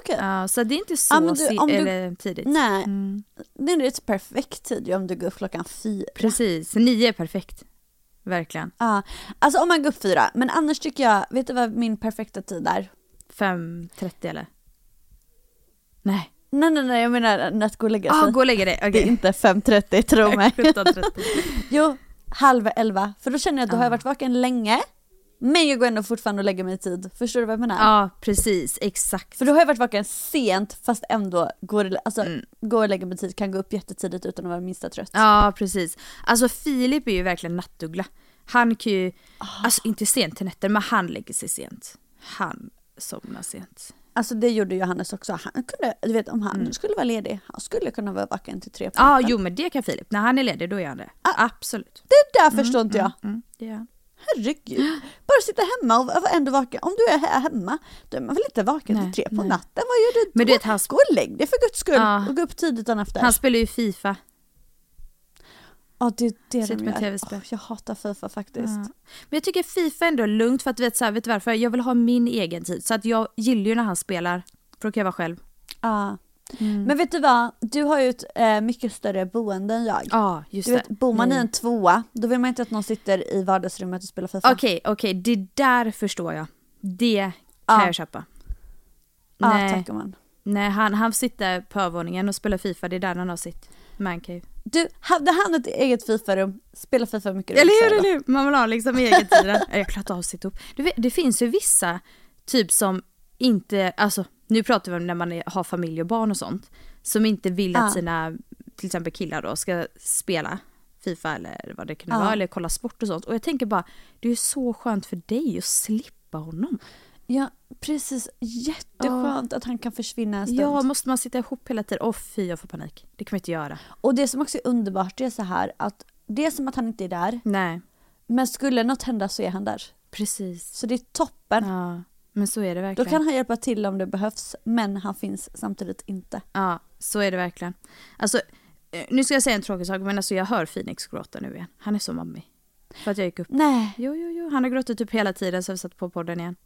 Okej. Ja, så det är inte så Ja, du, du- eller tidigt. Nej, Mm. det är ett perfekt tid om du går upp klockan fyra. Precis, nio är perfekt. Verkligen. Ja, alltså om man går upp fyra, men annars tycker jag, vet du vad min perfekta tid är? 5.30 eller? Nej. Nej nej nej jag menar att gå och lägga sig. Ja, gå och lägga dig. Det är inte 5.30 tro mig. 17.30. jo, halv elva. För då känner jag att då har jag Ja. varit vaken länge, men jag går ändå fortfarande och lägger mig i tid. Förstår du vad jag menar? Ja, precis. Exakt. För då har jag varit vaken sent fast ändå går, alltså, Mm. går och lägger mig i tid, kan gå upp jättetidigt utan att vara minsta trött. Ja, precis. Alltså Filip är ju verkligen nattuggla. Han kan ju, Ah. alltså inte sent till nätter, men han lägger sig sent. Han somnar sent. Alltså det gjorde Johannes också. Han kunde, du vet om han skulle vara ledig, han skulle kunna vara vaken till tre på Mm. Ja, natten. jo men det kan Filip. När han är ledig då gör han det. Absolut. Det där förstår inte jag. Mm, gör han. Herregud. Bara sitta hemma och vara ändå vaken. Om du är här hemma, då är man väl inte vaken Nej, till tre på nej. natten? Vad gör du då? Men du vet, han Gå och lägg dig för guds skull Ja. och gå upp tidigt dagen efter. Han spelar ju Fifa. Ja det är det Sitter de med gör. Åh, jag hatar Fifa faktiskt. Ja. Men jag tycker Fifa ändå är lugnt för att vet, så här, vet du varför? Jag vill ha min egen tid. Så att jag gillar ju när han spelar. För då kan jag vara själv. Ja. Mm. Men vet du vad? Du har ju ett eh, mycket större boende än jag. Ja, just du vet, det. bor man i Mm. en tvåa, då vill man inte att någon sitter i vardagsrummet och spelar Fifa. Okej, okej. Det där förstår jag. Det kan Ja. jag köpa. Ja, Nej, tackar man. nej han, han sitter på övervåningen och spelar Fifa. Det är där han har sitt mancave. Du, hade han ett eget Fifa-rum, spela Fifa mycket Eller hur, eller hur? Man vill ha liksom egen tid. Jag klarar inte av att sitta upp. Vet, det finns ju vissa, typ som inte, alltså nu pratar vi om när man är, har familj och barn och sånt, som inte vill att Ja. sina, till exempel killar då, ska spela Fifa eller vad det kan vara, eller kolla sport och sånt. Och jag tänker bara, det är så skönt för dig att slippa honom. Ja, precis. Jätteskönt att han kan försvinna en stund. Ja, måste man sitta ihop hela tiden? Åh fy, jag får panik. Det kan man inte göra. Och det som också är underbart det är så här att det är som att han inte är där, Nej, men skulle något hända så är han där. precis. Så det är toppen. Ja, men så är det Då verkligen. kan han hjälpa till om det behövs, men han finns samtidigt inte. Ja, så är det verkligen. Alltså, eh, nu ska jag säga en tråkig sak, men alltså jag hör Phoenix gråta nu igen. Han är så mammig. För att jag gick upp. Nej, Jo, jo, jo. Han har gråtit typ hela tiden så vi satt på podden igen.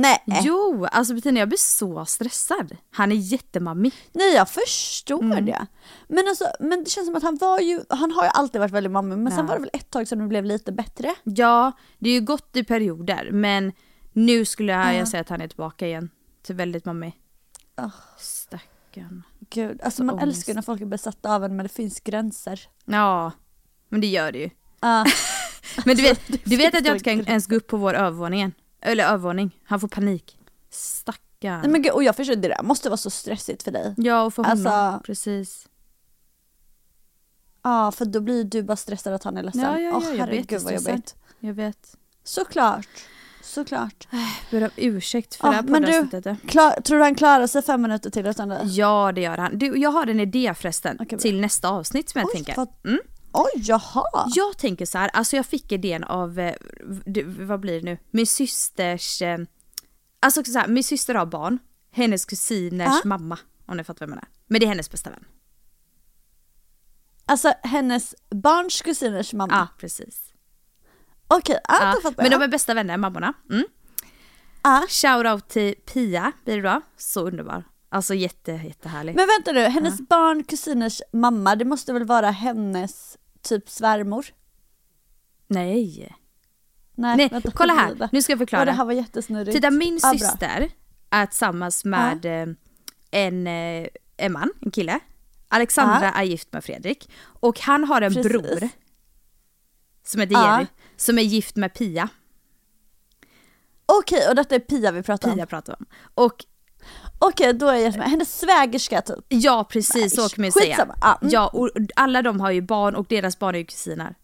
Nej, Jo, alltså Bettina jag blir så stressad. Han är jättemammig. nej jag förstår Mm. det. Men, alltså, men det känns som att han var ju, han har ju alltid varit väldigt mammig, men sen Ja. var det väl ett tag sedan det blev lite bättre. Ja, det är ju gott i perioder, men nu skulle jag, Ja. jag säga att han är tillbaka igen. Till väldigt mammig. Oh, Stackarn. Gud, alltså man Ångest. älskar när folk är besatta av en men det finns gränser. Ja, men det gör det ju. Ja. Men du vet, du vet att jag inte kan ens gå upp på vår övervåning än. Eller övervåning. Han får panik. Stackarn. Nej, men gud, och jag förstår, det där måste vara så stressigt för dig. Ja, och för honom. Alltså- Precis. Ja, för då blir du bara stressad att han är ledsen. Ja, ja, ja, Åh, jag vet, herregud är vad jobbigt. Jag vet. Såklart. Såklart. Ber om ursäkt för Ja, det här men du-. Klar, tror du han klarar sig fem minuter till utan det? Ja, det gör han. Du, jag har en idé förresten bra. till nästa avsnitt som jag Oj, tänker. vad- Mm. Oj, jaha. Jag tänker så här, alltså jag fick idén av, eh, vad blir det nu, min systers, eh, alltså så här, min syster har barn, hennes kusiners Ja. mamma, om ni fattar vem det är. Men det är hennes bästa vän. Alltså hennes barns kusiners mamma. Ja, precis. Okej, ja, Ja, fattar men jag. de är bästa vänner, mammorna. Mm. Ah. Shoutout till Pia blir det då. Så underbar. Alltså jätte, jättehärlig. Men vänta nu, hennes barn, kusiners mamma, det måste väl vara hennes typ svärmor? Nej. Nej, Nej, vänta, kolla här. Nu ska jag Ja, förklara. det här var jättesnurrigt. Titta min Ah, bra. syster är tillsammans med eh, en, eh, en man, en kille. Alexandra är gift med Fredrik. Och han har en Precis. bror. Som heter Ja. Jerry. Som är gift med Pia. Okej, och detta är Pia vi pratar om? Pia pratar om. Och Okej, då är jag med. Hennes svägerska typ. ja precis så kan man ju säga. Ja, mm. Ja och alla de har ju barn och deras barn är ju kusiner.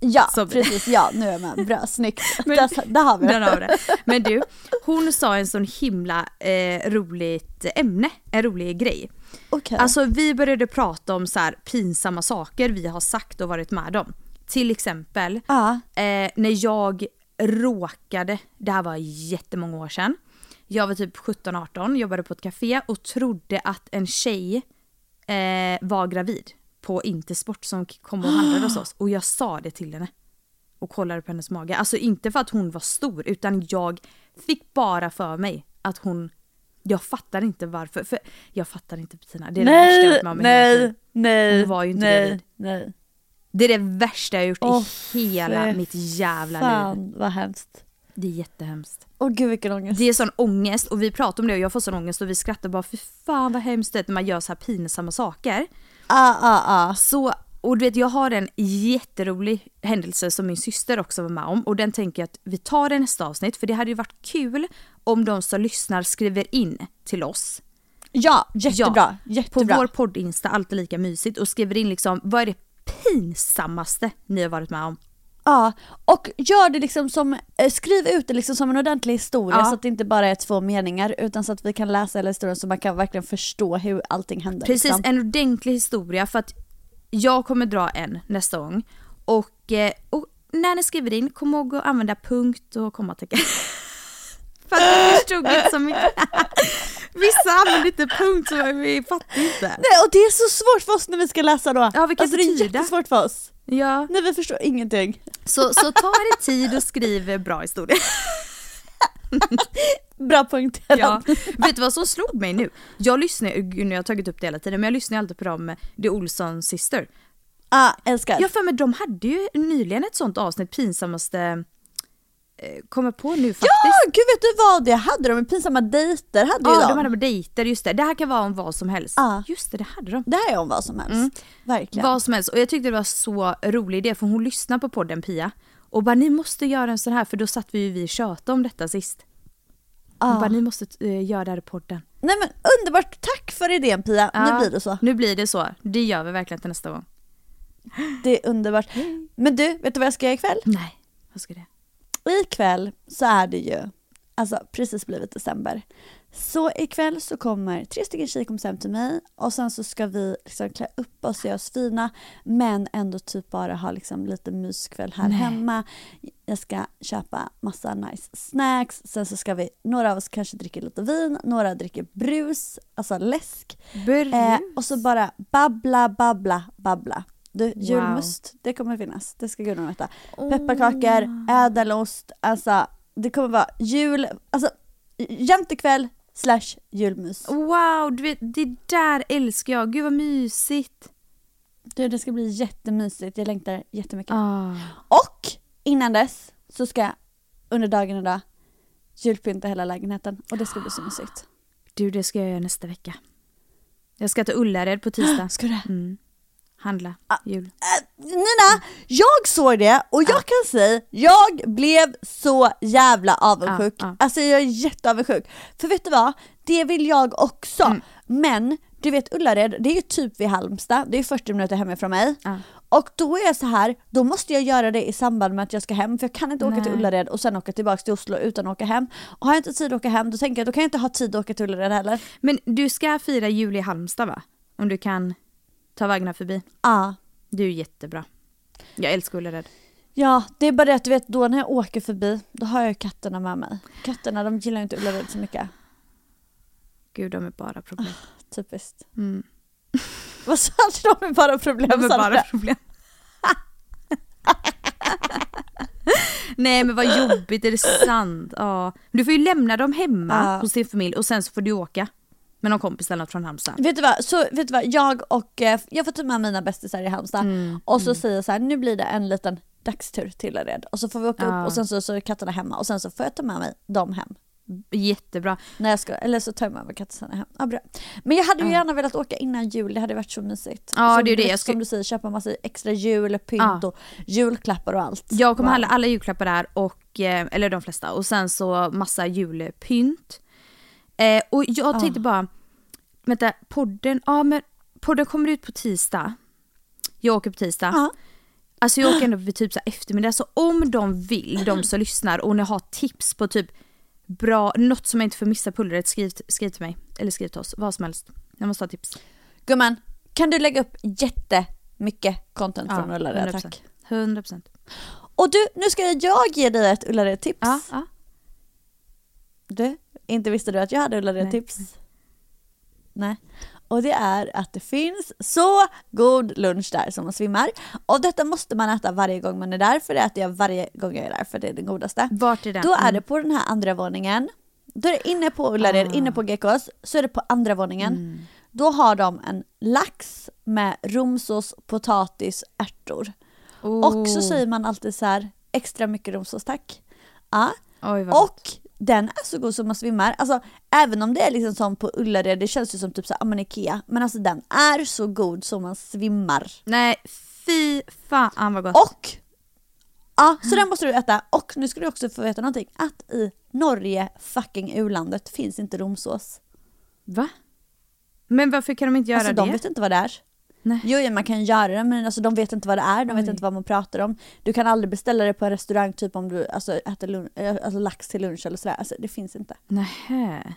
Ja, Så- precis. Ja, nu är jag med. Bra, snyggt. Men- där, där har vi det. har vi det. Men du, hon sa en sån himla eh, roligt ämne, en rolig grej. Okej. Alltså vi började prata om så här pinsamma saker vi har sagt och varit med om. Till exempel Ja. eh, när jag råkade, det här var jättemånga år sedan. Jag var typ 17-18, jobbade på ett café och trodde att en tjej eh, var gravid på Intersport som kom och handlade hos oss. Och jag sa det till henne. Och kollade på hennes mage. Alltså inte för att hon var stor utan jag fick bara för mig att hon jag fattar inte varför, för jag fattar inte Bettina. Det är det värsta jag Nej, varit med om nej, liv. nej, Hon var ju inte nej, gravid. nej. Det är det värsta jag gjort Åh, i hela mitt jävla liv. Fan vad hemskt. Det är jättehemskt. Åh gud vilken ångest. Det är sån ångest och vi pratar om det och jag får sån ångest och vi skrattar bara för fan vad hemskt det är när man gör så här pinsamma saker. Ah, ah, ah. Så, och du vet jag har en jätterolig händelse som min syster också var med om och den tänker jag att vi tar i nästa avsnitt för det hade ju varit kul om de som lyssnar skriver in till oss. Ja, jättebra. På jättebra. vår podd-insta, alltid lika mysigt och skriver in liksom vad är det pinsammaste ni har varit med om? Ja, och gör det liksom som, eh, skriv ut det liksom som en ordentlig historia Ja. så att det inte bara är två meningar utan så att vi kan läsa hela historien så man kan verkligen förstå hur allting hände. Precis, liksom. en ordentlig historia för att jag kommer dra en nästa gång. Och, eh, och när ni skriver in, kom ihåg att använda punkt och kommatecken. för att vi förstod inte så mycket. Vissa använder inte punkt så vi fattar inte. Nej, och det är så svårt för oss när vi ska läsa då. Ja, vi kan alltså, det är tyda. jättesvårt för oss. Ja, Nej vi förstår ingenting. så, så ta er tid och skriv bra historia. Bra poängterat. Ja. Vet du vad som slog mig nu? Jag lyssnar, nu har jag tagit upp det hela tiden, men jag lyssnar alltid på dem, The Olsson Sister. Ah, älskar. Jag för mig de hade ju nyligen ett sånt avsnitt, pinsammaste, kommer på nu faktiskt. Ja, gud vet du vad det hade de? Pinsamma dejter hade ju Ja, de. de hade dejter, just det. Det här kan vara om vad som helst. Ja. Just det, det hade de. Det här är om vad som helst. Mm. Verkligen. Vad som helst. Och jag tyckte det var så rolig idé för hon lyssnar på podden Pia. Och bara ni måste göra en sån här för då satt vi ju vi och tjötade om detta sist. Hon bara ni måste eh, göra det här i podden. Nej men underbart, tack för idén Pia. Nu Ja, blir det så. Nu blir det så. Det gör vi verkligen till nästa gång. Det är underbart. Men du, vet du vad jag ska göra ikväll? Nej, vad ska det? Ikväll så är det ju, alltså precis blivit december. Så ikväll så kommer tre stycken tjejkompisar hem till mig och sen så ska vi liksom klä upp oss och göra oss fina men ändå typ bara ha liksom lite myskväll här Nej. hemma. Jag ska köpa massa nice snacks, sen så ska vi, några av oss kanske dricker lite vin, några dricker brus, alltså läsk. Brus. Eh, och så bara babbla, babbla, babbla. Du, Wow. julmust, det kommer finnas. Det ska gudarna veta. Pepparkakor, ädelost, alltså det kommer vara jul, alltså jämtekväll slash julmys. Wow, du vet, det där älskar jag. Gud vad mysigt. Du, det ska bli jättemysigt, jag längtar jättemycket. Ah. Och innan dess så ska jag under dagen idag julpynta hela lägenheten och det ska bli så mysigt. Du, det ska jag göra nästa vecka. Jag ska till Ullared på tisdag. Ska du? Mm. Handla jul. Äh, Nina, jag såg det och jag kan säga, jag blev så jävla avundsjuk. Ja. Alltså jag är jätteavundsjuk. För vet du vad? Det vill jag också. Mm. Men du vet Ullared, det är ju typ vid Halmstad, det är 40 minuter hemifrån mig. Ja. Och då är jag så här, då måste jag göra det i samband med att jag ska hem för jag kan inte åka till. Ullared och sen åka tillbaka till Oslo utan att åka hem. Och har jag inte tid att åka hem då tänker jag då kan jag inte ha tid att åka till Ullared heller. Men du ska fira jul i Halmstad va? Om du kan ta vägarna förbi. Ja. Du är jättebra. Jag älskar Ullared. Ja, det är bara det att du vet då när jag åker förbi, då har jag ju katterna med mig. Katterna de gillar inte Ullared så mycket. Gud, de är bara problem. Typiskt. Mm. Vad sa du? De är bara problem. De är bara det? problem. Nej men vad jobbigt, är det sant? Ja. Du får ju lämna dem hemma Ja. hos din familj och sen så får du åka med någon kompis eller något från Halmstad. Vet du vad, så, vet du vad? jag och eh, jag får ta med mina bästisar i Halmstad Mm, och så säger jag så här, nu blir det en liten dagstur till Ullared och så får vi åka Ja. upp och sen så, så är katterna hemma och sen så får jag ta med mig dem hem. Jättebra. När jag ska, eller så tar jag med mig katterna hem. Ja, bra. Men jag hade ju gärna velat åka innan jul, det hade varit så mysigt. Ja, som det är det, jag ska- Som du säger, köpa massa extra jul, pynt Ja. och julklappar och allt. Jag kommer Wow. handla alla julklappar där och, eh, eller de flesta, och sen så massa julpynt. Eh, och jag tänkte bara, vänta, podden, ja men podden kommer ut på tisdag. Jag åker på tisdag. Ja. Alltså jag åker ändå vid typ så eftermiddag, så om de vill, de som lyssnar och ni har tips på typ bra, något som jag inte får missa pulvret, skriv, skriv till mig. Eller skriv till oss, vad som helst. Jag måste ha tips. Gumman, kan du lägga upp jättemycket content från Ullared 100%. tack? 100%. Och du, nu ska jag ge dig ett Ullared-tips. Ja, ja. Du, inte visste du att jag hade Ullared-tips? Nej. Och det är att det finns så god lunch där som man svimmar. Och detta måste man äta varje gång man är där, för det äter jag varje gång jag är där, för det är det godaste. Vart är den? Då är Mm. det på den här andra våningen. Då är det inne på Ullared, inne på GKs, så är det på andra våningen. Då har de en lax med romsås, potatis, ärtor. Och så Oh. säger man alltid så här, extra mycket romsås tack. Ja. Oj, vad. Och den är så god som man svimmar. Alltså även om det är liksom som på Ullared, det känns ju som typ så här, men Ikea. Men alltså den är så god som man svimmar. Nej, fy fan vad gott. Och! Ja, så den måste du äta. Och nu ska du också få veta någonting. Att i Norge, fucking u-landet, finns inte romsås. Va? Men varför kan de inte göra Alltså det? de vet inte vad det är. Nej. Jo, ja, man kan göra det men alltså, de vet inte vad det är, de vet Oj. inte vad man pratar om. Du kan aldrig beställa det på en restaurang typ om du alltså, äter lun- eh, alltså, lax till lunch eller sådär. Alltså, det finns inte. Nähä.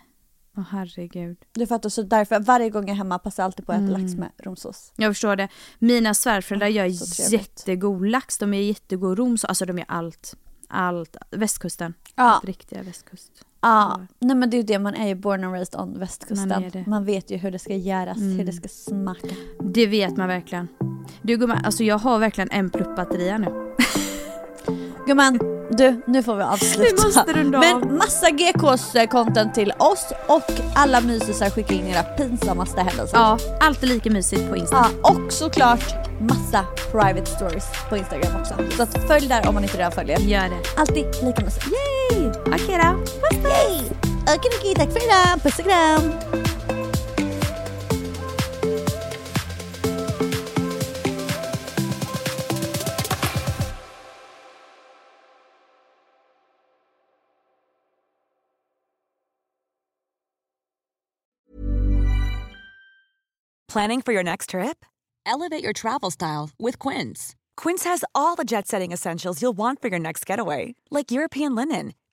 Åh herregud. Du fattar, så därför varje gång jag är hemma passar jag alltid på att äta lax med romsås. Jag förstår det. Mina svärföräldrar gör så trevligt. jättegod lax, de gör jättegod rom, så- alltså de gör allt. Allt. Västkusten. Ja. Riktiga västkust. Ja, nej men det är ju det, man är ju born and raised on Man västkusten. det. Man vet ju hur det ska göras, hur det ska smaka. Det vet man verkligen. Du gumman, alltså jag har verkligen en plupp batteri här nu. Gumman, du, nu får vi avsluta. Vi måste runda av. Men massa GKs content till oss och alla mysisar skickar in era pinsammaste händelser. Ja, allt är lika mysigt på Insta. Ja, och såklart massa private stories på Instagram också. Så att följ där om man inte redan följer. Gör det. Alltid lika mysigt. Yay! Okej då. Yay! Okej, okej, tack för idag. Puss och kram! Planning for your next trip? Elevate your travel style with Quince. Quince has all the jet setting essentials you'll want for your next getaway, like European linen,